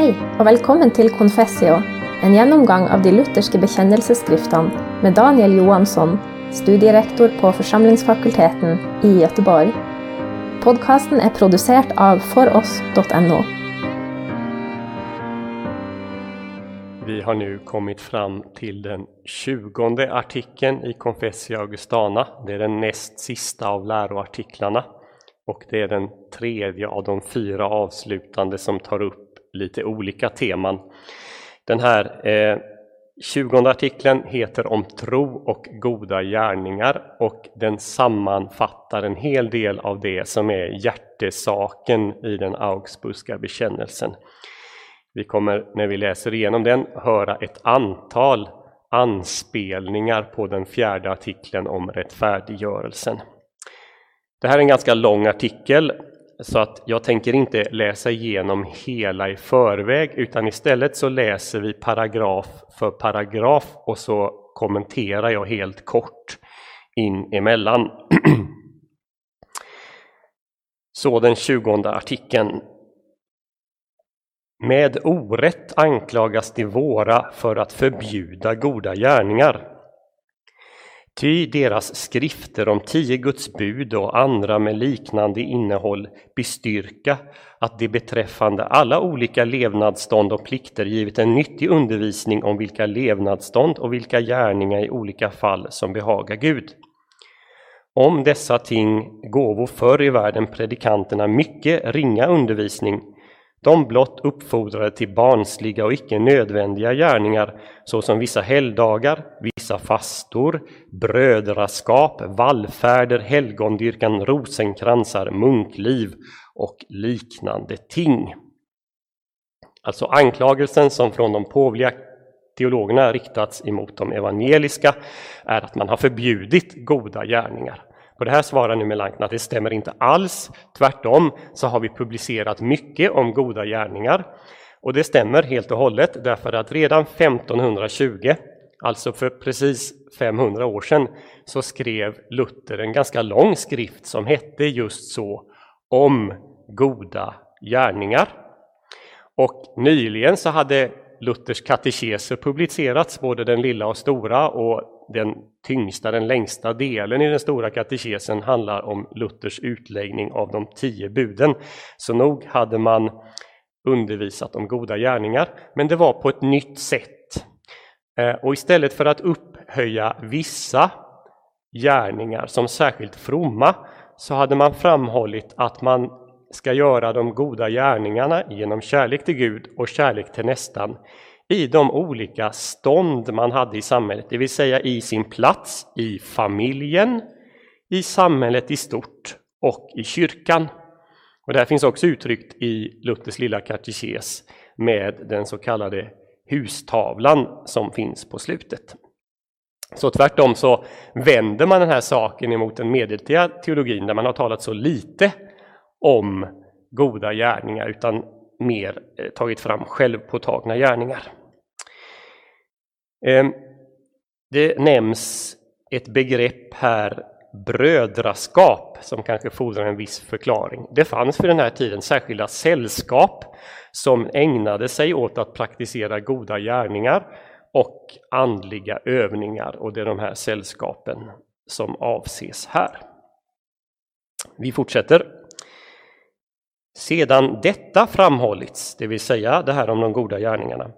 Hei, og velkommen til Confessio, en gjennomgang av de lutherske bekjennelsesskriftene med Daniel Johansson, studierektor på Forsamlingsfakulteten i Göteborg. Podkasten er produsert av foross.no. Vi har nu kommit fram till den tjugonde artikeln i Confessio Augustana. Det är den näst sista av läroartiklarna och det är den tredje av de fyra avslutande som tar upp lite olika teman. Den här eh, 20 artikeln heter Om tro och goda gärningar och den sammanfattar en hel del av det som är hjärtesaken i den Augsburgska bekännelsen. Vi kommer när vi läser igenom den höra ett antal anspelningar på den fjärde artikeln om rättfärdiggörelsen. Det här är en ganska lång artikel så att jag tänker inte läsa igenom hela i förväg utan istället så läser vi paragraf för paragraf och så kommenterar jag helt kort in emellan. Så den tjugonde artikeln. Med orätt anklagas de våra för att förbjuda goda gärningar. Ty deras skrifter om tio Guds bud och andra med liknande innehåll bestyrka att de beträffande alla olika levnadsstånd och plikter givit en nyttig undervisning om vilka levnadsstånd och vilka gärningar i olika fall som behagar Gud. Om dessa ting gåvo förr i världen predikanterna mycket ringa undervisning, de blott uppfordrade till barnsliga och icke nödvändiga gärningar såsom vissa helgdagar, vissa fastor, brödraskap, vallfärder, helgondyrkan, rosenkransar, munkliv och liknande ting. Alltså anklagelsen som från de påvliga teologerna riktats emot de evangeliska är att man har förbjudit goda gärningar. På det här svarar nu Melanchthon att det stämmer inte alls. Tvärtom så har vi publicerat mycket om goda gärningar. Och det stämmer helt och hållet därför att redan 1520, alltså för precis 500 år sedan, så skrev Luther en ganska lång skrift som hette just så om goda gärningar. Och nyligen så hade Luthers katekeser publicerats, både den lilla och stora, och den tyngsta, den längsta delen i den stora katekesen handlar om Luthers utläggning av de tio buden. Så nog hade man undervisat om goda gärningar, men det var på ett nytt sätt. Eh, och istället för att upphöja vissa gärningar som särskilt fromma så hade man framhållit att man ska göra de goda gärningarna genom kärlek till Gud och kärlek till nästan i de olika stånd man hade i samhället, det vill säga i sin plats i familjen, i samhället i stort och i kyrkan. Och det här finns också uttryckt i Luthers lilla katekes med den så kallade hustavlan som finns på slutet. Så tvärtom så vänder man den här saken emot den medeltida teologin där man har talat så lite om goda gärningar utan mer eh, tagit fram självpåtagna gärningar. Ehm, det nämns ett begrepp här, brödraskap, som kanske fordrar en viss förklaring. Det fanns för den här tiden särskilda sällskap som ägnade sig åt att praktisera goda gärningar och andliga övningar och det är de här sällskapen som avses här. Vi fortsätter. Sedan detta framhållits, det vill säga det här om de goda gärningarna,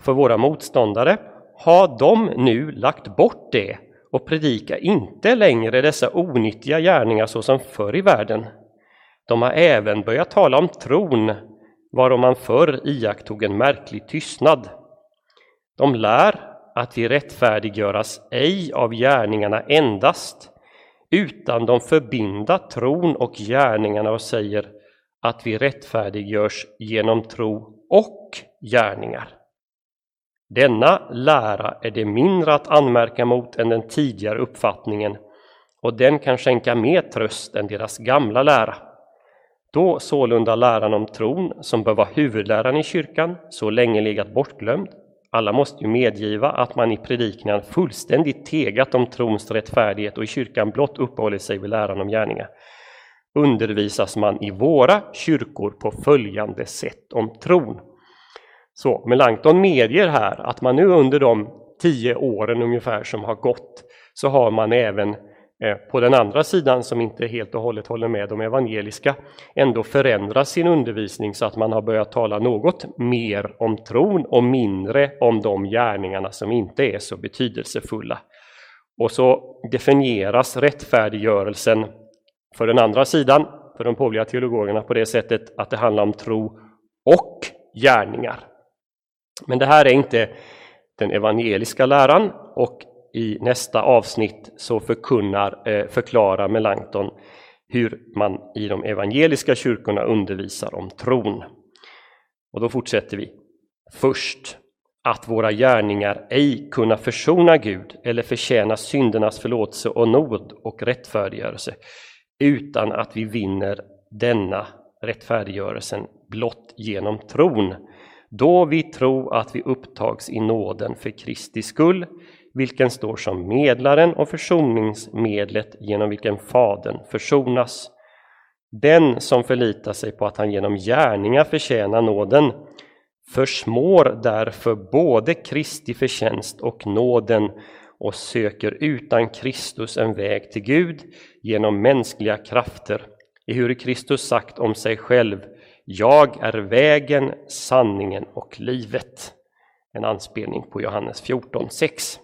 för våra motståndare har de nu lagt bort det och predikar inte längre dessa onyttiga gärningar såsom förr i världen. De har även börjat tala om tron, varom man förr iakttog en märklig tystnad. De lär att vi rättfärdiggöras ej av gärningarna endast, utan de förbinda tron och gärningarna och säger att vi rättfärdiggörs genom tro och gärningar. Denna lära är det mindre att anmärka mot än den tidigare uppfattningen och den kan skänka mer tröst än deras gamla lära. Då sålunda läran om tron, som bör vara huvudläran i kyrkan, så länge legat bortglömd, alla måste ju medgiva att man i predikningen fullständigt tegat om trons rättfärdighet och i kyrkan blott uppehållit sig vid läran om gärningar, undervisas man i våra kyrkor på följande sätt om tron. Så Melanchthon medger här att man nu under de tio åren ungefär som har gått så har man även eh, på den andra sidan, som inte helt och hållet håller med de evangeliska, ändå förändra sin undervisning så att man har börjat tala något mer om tron och mindre om de gärningarna som inte är så betydelsefulla. Och så definieras rättfärdiggörelsen för den andra sidan, för de påvliga teologerna, på det sättet att det handlar om tro och gärningar. Men det här är inte den evangeliska läran och i nästa avsnitt så förkunnar, eh, förklarar Melanchthon hur man i de evangeliska kyrkorna undervisar om tron. Och då fortsätter vi. Först att våra gärningar ej kunna försona Gud eller förtjäna syndernas förlåtelse och nåd och rättfärdiggörelse utan att vi vinner denna rättfärdiggörelsen blott genom tron. Då vi tror att vi upptags i nåden för Kristi skull vilken står som medlaren och försoningsmedlet genom vilken Fadern försonas. Den som förlitar sig på att han genom gärningar förtjänar nåden försmår därför både Kristi förtjänst och nåden och söker utan Kristus en väg till Gud genom mänskliga krafter, ehuru Kristus sagt om sig själv jag är vägen, sanningen och livet. En anspelning på Johannes 14.6.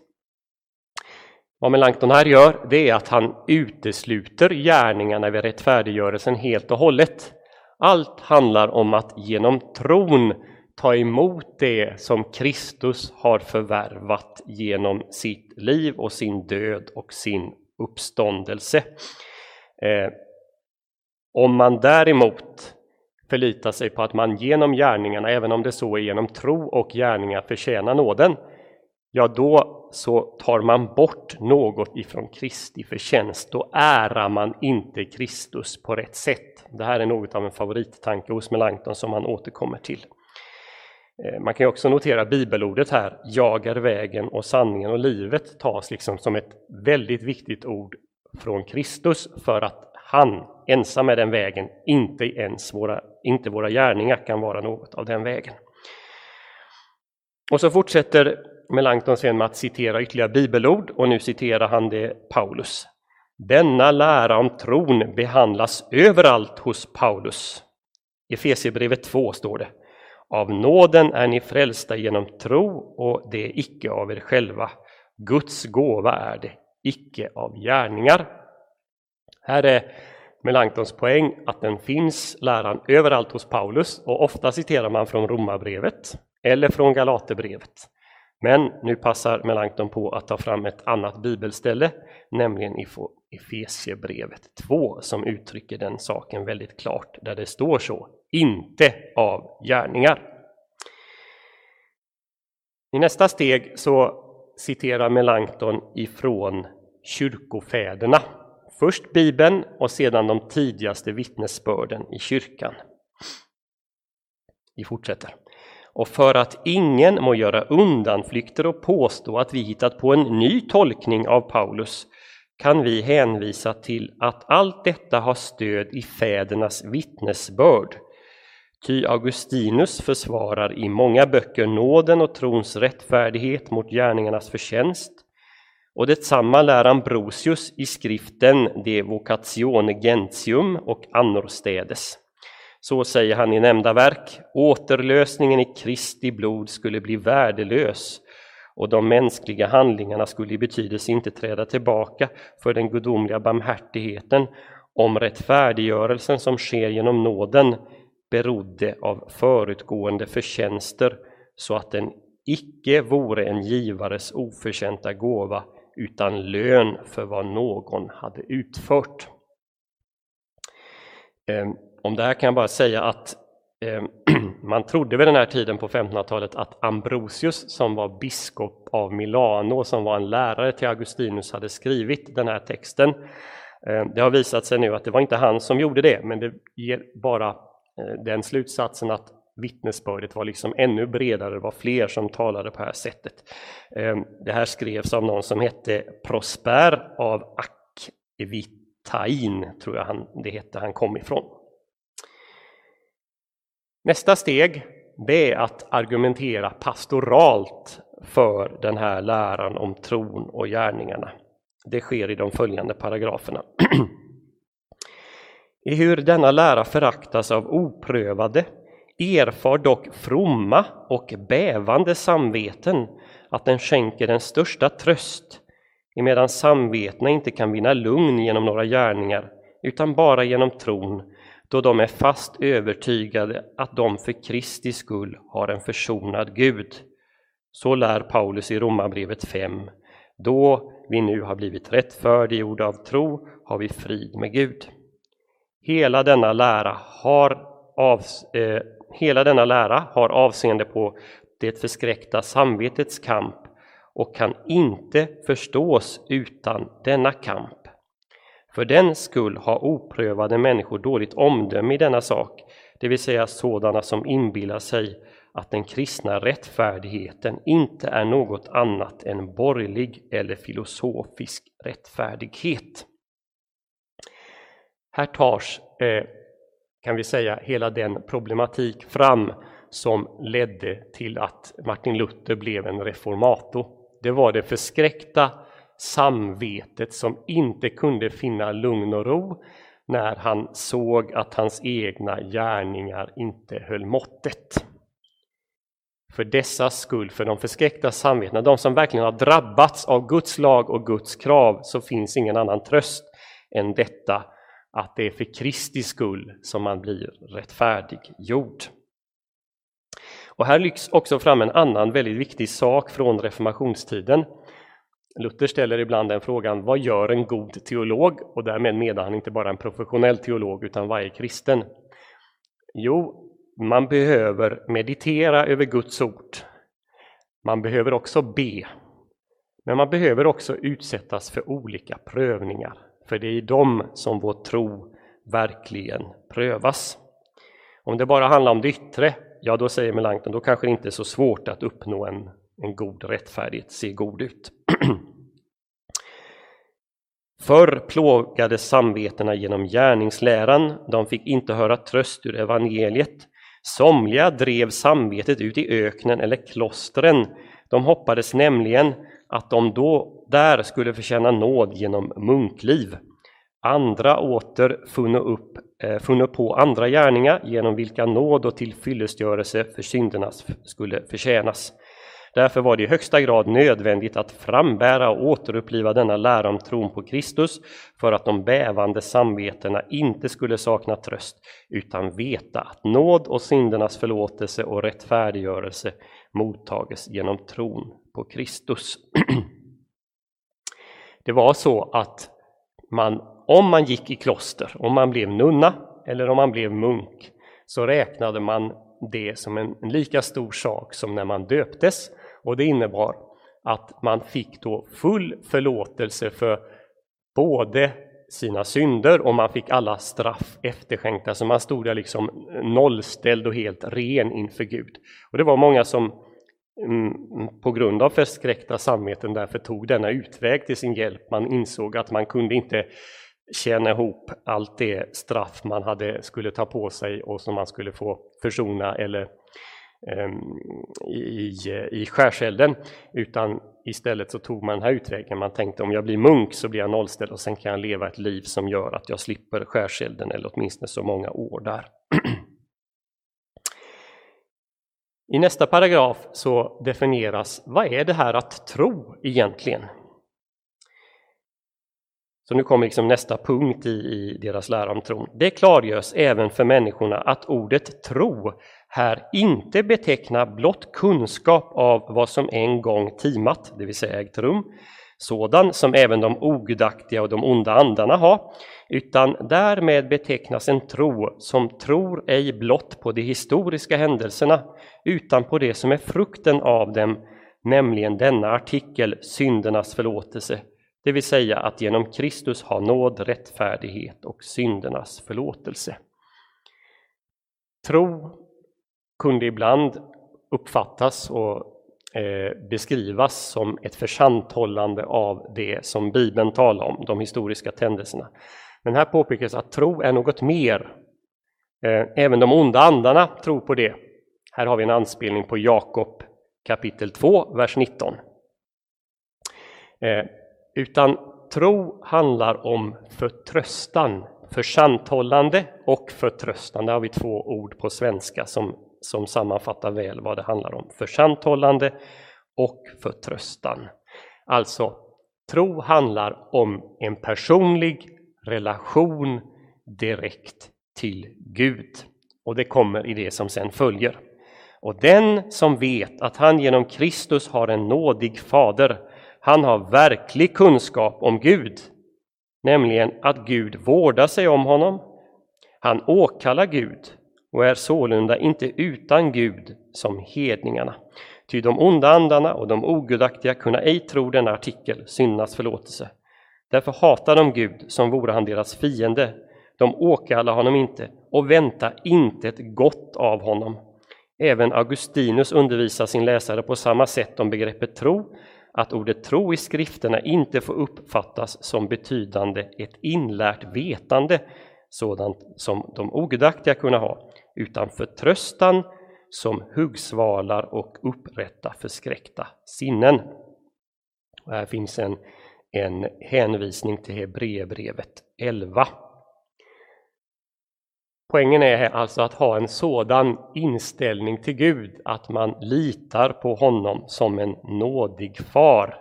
Vad Melanchthon här gör, det är att han utesluter gärningarna vid rättfärdiggörelsen helt och hållet. Allt handlar om att genom tron ta emot det som Kristus har förvärvat genom sitt liv och sin död och sin uppståndelse. Eh, om man däremot förlitar sig på att man genom gärningarna, även om det så är genom tro och gärningar, förtjänar nåden, ja då så tar man bort något ifrån Kristi förtjänst. Då ärar man inte Kristus på rätt sätt. Det här är något av en favorittanke hos Melanchthon som han återkommer till. Eh, man kan också notera bibelordet här, jag är vägen och sanningen och livet tas liksom som ett väldigt viktigt ord från Kristus för att han ensam är den vägen, inte ens våra, inte våra gärningar kan vara något av den vägen. Och så fortsätter Melanchthon sen med att citera ytterligare bibelord och nu citerar han det Paulus. Denna lära om tron behandlas överallt hos Paulus. I Efesierbrevet 2 står det. Av nåden är ni frälsta genom tro och det är icke av er själva. Guds gåva är det, icke av gärningar. Här är Melanchtons poäng att den finns läran överallt hos Paulus och ofta citerar man från Romarbrevet eller från Galaterbrevet. Men nu passar Melanchthon på att ta fram ett annat bibelställe, nämligen i Efesiebrevet 2, som uttrycker den saken väldigt klart, där det står så, inte av gärningar. I nästa steg så citerar Melanchthon ifrån kyrkofäderna. Först Bibeln och sedan de tidigaste vittnesbörden i kyrkan. Vi fortsätter och för att ingen må göra undanflykter och påstå att vi hittat på en ny tolkning av Paulus kan vi hänvisa till att allt detta har stöd i fädernas vittnesbörd. Ty Augustinus försvarar i många böcker nåden och trons rättfärdighet mot gärningarnas förtjänst, och detsamma lär Ambrosius i skriften De Vocatione Gentium och annorstädes. Så säger han i nämnda verk, återlösningen i Kristi blod skulle bli värdelös och de mänskliga handlingarna skulle i betydelse inte träda tillbaka för den gudomliga barmhärtigheten om rättfärdiggörelsen som sker genom nåden berodde av förutgående förtjänster så att den icke vore en givares oförtjänta gåva utan lön för vad någon hade utfört. Ehm, om det här kan jag bara säga att ehm, man trodde vid den här tiden på 1500-talet att Ambrosius som var biskop av Milano, som var en lärare till Augustinus, hade skrivit den här texten. Ehm, det har visat sig nu att det var inte han som gjorde det, men det ger bara eh, den slutsatsen att vittnesbördet var liksom ännu bredare, det var fler som talade på det här sättet. Ehm, det här skrevs av någon som hette Prosper av Akvitain, tror jag han, det hette han kom ifrån. Nästa steg det är att argumentera pastoralt för den här läran om tron och gärningarna. Det sker i de följande paragraferna. I hur denna lära föraktas av oprövade erfar dock fromma och bävande samveten att den skänker den största tröst, emedan samvetena inte kan vinna lugn genom några gärningar, utan bara genom tron, då de är fast övertygade att de för Kristi skull har en försonad Gud. Så lär Paulus i Romarbrevet 5. Då vi nu har blivit rättfärdiggjorda av tro har vi frid med Gud. Hela denna lära har, av, eh, hela denna lära har avseende på det förskräckta samvetets kamp och kan inte förstås utan denna kamp. För den skull har oprövade människor dåligt omdöme i denna sak, det vill säga sådana som inbillar sig att den kristna rättfärdigheten inte är något annat än borgerlig eller filosofisk rättfärdighet. Här tas, eh, kan vi säga, hela den problematik fram som ledde till att Martin Luther blev en reformator. Det var det förskräckta samvetet som inte kunde finna lugn och ro när han såg att hans egna gärningar inte höll måttet. För dessa skull, för de förskräckta samvetena, de som verkligen har drabbats av Guds lag och Guds krav, så finns ingen annan tröst än detta att det är för Kristi skull som man blir rättfärdiggjord. Och här lyfts också fram en annan väldigt viktig sak från reformationstiden. Luther ställer ibland den frågan, vad gör en god teolog? Och därmed menar han inte bara en professionell teolog, utan varje kristen. Jo, man behöver meditera över Guds ord. Man behöver också be. Men man behöver också utsättas för olika prövningar, för det är i dem som vår tro verkligen prövas. Om det bara handlar om det yttre, ja då säger Melanchthon, då kanske det inte är så svårt att uppnå en, en god rättfärdighet, se god ut. Förr plågades samvetena genom gärningsläran, de fick inte höra tröst ur evangeliet. Somliga drev samvetet ut i öknen eller klostren. De hoppades nämligen att de då där skulle förtjäna nåd genom munkliv. Andra åter funno, upp, eh, funno på andra gärningar genom vilka nåd och tillfyllestgörelse för synderna skulle förtjänas. Därför var det i högsta grad nödvändigt att frambära och återuppliva denna lära om tron på Kristus för att de bävande samvetena inte skulle sakna tröst utan veta att nåd och syndernas förlåtelse och rättfärdiggörelse mottages genom tron på Kristus. Det var så att man, om man gick i kloster, om man blev nunna eller om man blev munk, så räknade man det som en lika stor sak som när man döptes och det innebar att man fick då full förlåtelse för både sina synder och man fick alla straff efterskänkta, så man stod där liksom nollställd och helt ren inför Gud. Och det var många som Mm, mm, på grund av förskräckta samveten därför tog denna utväg till sin hjälp. Man insåg att man kunde inte tjäna ihop allt det straff man hade, skulle ta på sig och som man skulle få försona eller ehm, i, i skärselden, utan istället så tog man den här utvägen. Man tänkte om jag blir munk så blir jag nollställd och sen kan jag leva ett liv som gör att jag slipper skärselden eller åtminstone så många år där. I nästa paragraf så definieras vad är det här att tro egentligen? Så nu kommer liksom nästa punkt i, i deras lära om tron. Det klargörs även för människorna att ordet tro här inte betecknar blott kunskap av vad som en gång timat, det vill säga ägt rum, sådan som även de ogudaktiga och de onda andarna har, utan därmed betecknas en tro som tror ej blott på de historiska händelserna, utan på det som är frukten av dem, nämligen denna artikel, syndernas förlåtelse, det vill säga att genom Kristus ha nåd, rättfärdighet och syndernas förlåtelse. Tro kunde ibland uppfattas och Eh, beskrivas som ett försanthållande av det som Bibeln talar om, de historiska tändelserna. Men här påpekas att tro är något mer. Eh, även de onda andarna tror på det. Här har vi en anspelning på Jakob kapitel 2, vers 19. Eh, utan tro handlar om förtröstan, försanthållande och förtröstan. Där har vi två ord på svenska som, som sammanfattar väl vad det handlar om. Försanthållande och förtröstan. Alltså, tro handlar om en personlig relation direkt till Gud. Och det kommer i det som sen följer. Och den som vet att han genom Kristus har en nådig fader, han har verklig kunskap om Gud, nämligen att Gud vårdar sig om honom. Han åkallar Gud och är sålunda inte utan Gud som hedningarna. Ty de onda andarna och de ogudaktiga kunna ej tro denna artikel, syndernas förlåtelse. Därför hatar de Gud som vore han deras fiende. De åkallar honom inte och väntar inte ett gott av honom. Även Augustinus undervisar sin läsare på samma sätt om begreppet tro, att ordet tro i skrifterna inte får uppfattas som betydande ett inlärt vetande, sådant som de ogudaktiga kunna ha, utan förtröstan som huggsvalar och upprätta förskräckta sinnen. Och här finns en, en hänvisning till Hebreerbrevet 11. Poängen är alltså att ha en sådan inställning till Gud att man litar på honom som en nådig far.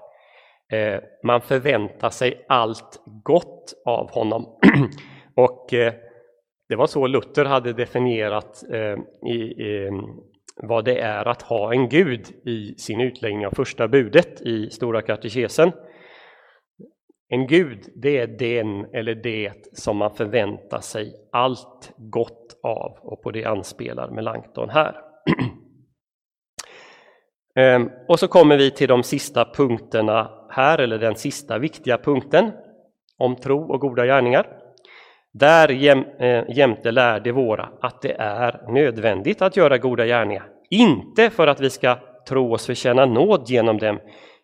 Eh, man förväntar sig allt gott av honom. Och eh, det var så Luther hade definierat eh, i, vad det är att ha en Gud i sin utläggning av första budet i Stora katekesen. En Gud, det är den eller det som man förväntar sig allt gott av och på det anspelar Melanchthon här. Ehm, och så kommer vi till de sista punkterna här, eller den sista viktiga punkten om tro och goda gärningar. Där jäm, eh, jämte lär det våra att det är nödvändigt att göra goda gärningar, inte för att vi ska tro oss förtjäna nåd genom dem,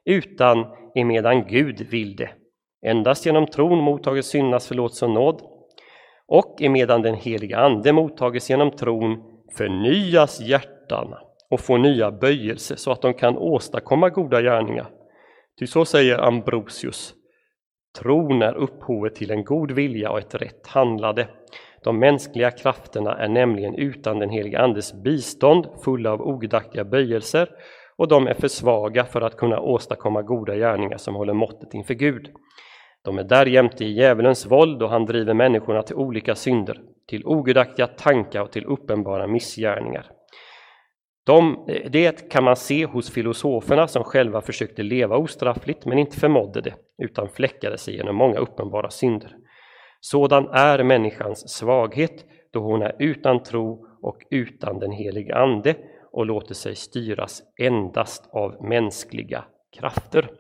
utan emedan Gud vill det. Endast genom tron mottages syndas förlåtelse och nåd, och emedan den heliga Ande mottages genom tron förnyas hjärtan och får nya böjelser så att de kan åstadkomma goda gärningar. Ty så säger Ambrosius, tron är upphovet till en god vilja och ett rätt handlade. De mänskliga krafterna är nämligen utan den heliga Andes bistånd fulla av ogudaktiga böjelser och de är för svaga för att kunna åstadkomma goda gärningar som håller måttet inför Gud. De är därjämte i djävulens våld och han driver människorna till olika synder, till ogudaktiga tankar och till uppenbara missgärningar. De, det kan man se hos filosoferna som själva försökte leva ostraffligt men inte förmådde det, utan fläckade sig genom många uppenbara synder. Sådan är människans svaghet, då hon är utan tro och utan den helige Ande och låter sig styras endast av mänskliga krafter.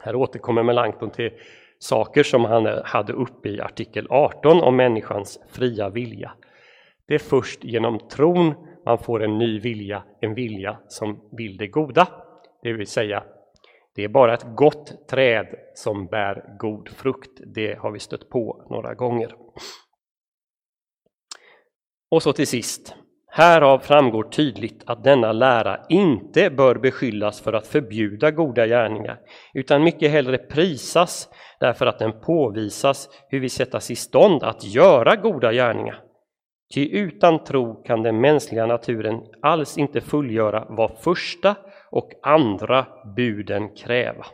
Här återkommer Melanchthon till saker som han eh, hade uppe i artikel 18 om människans fria vilja. Det är först genom tron man får en ny vilja, en vilja som vill det goda. Det vill säga, det är bara ett gott träd som bär god frukt. Det har vi stött på några gånger. Och så till sist, Härav framgår tydligt att denna lära inte bör beskyllas för att förbjuda goda gärningar, utan mycket hellre prisas därför att den påvisas hur vi sättas i stånd att göra goda gärningar. Ty utan tro kan den mänskliga naturen alls inte fullgöra vad första och andra buden kräva.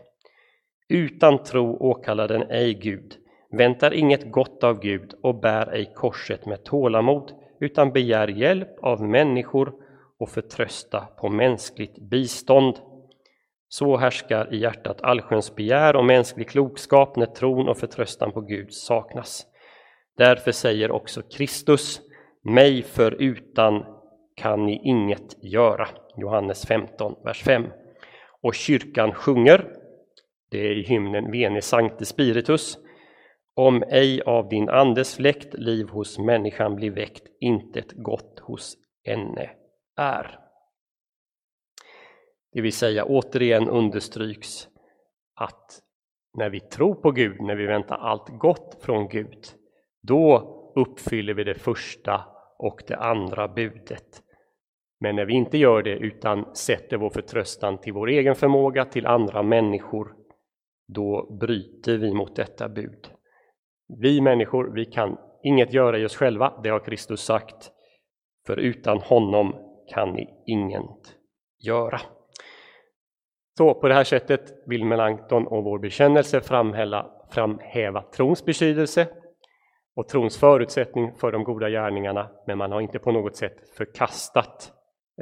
Utan tro åkallar den ej Gud, väntar inget gott av Gud och bär ej korset med tålamod, utan begär hjälp av människor och förtrösta på mänskligt bistånd. Så härskar i hjärtat allsköns begär och mänsklig klokskap när tron och förtröstan på Gud saknas. Därför säger också Kristus, mig förutan kan ni inget göra. Johannes 15, vers 5. Och kyrkan sjunger, det är i hymnen Veni Sancte Spiritus, om ej av din andes fläkt liv hos människan blir väckt, intet gott hos henne är. Det vill säga, återigen understryks att när vi tror på Gud, när vi väntar allt gott från Gud, då uppfyller vi det första och det andra budet. Men när vi inte gör det utan sätter vår förtröstan till vår egen förmåga, till andra människor, då bryter vi mot detta bud. Vi människor, vi kan inget göra i oss själva, det har Kristus sagt. För utan honom kan ni inget göra. Så på det här sättet vill Melanchthon och vår bekännelse framhäva, framhäva trons betydelse och trons förutsättning för de goda gärningarna, men man har inte på något sätt förkastat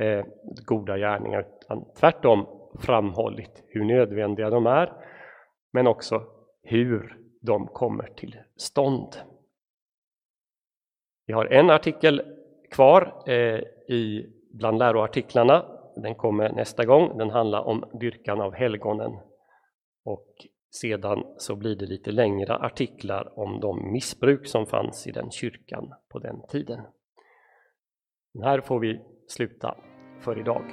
eh, goda gärningar, utan tvärtom framhållit hur nödvändiga de är, men också hur de kommer till stånd. Vi har en artikel kvar eh, i, bland läroartiklarna. Den kommer nästa gång. Den handlar om dyrkan av helgonen. Och sedan så blir det lite längre artiklar om de missbruk som fanns i den kyrkan på den tiden. Men här får vi sluta för idag.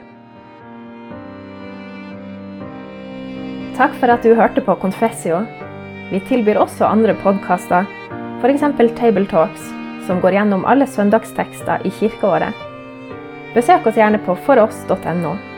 Tack för att du hörde på Confessio. Vi tillbyr också andra podcaster, för exempel Table Talks, som går igenom alla söndagstexter i kyrkoåret. Besök oss gärna på foross.no.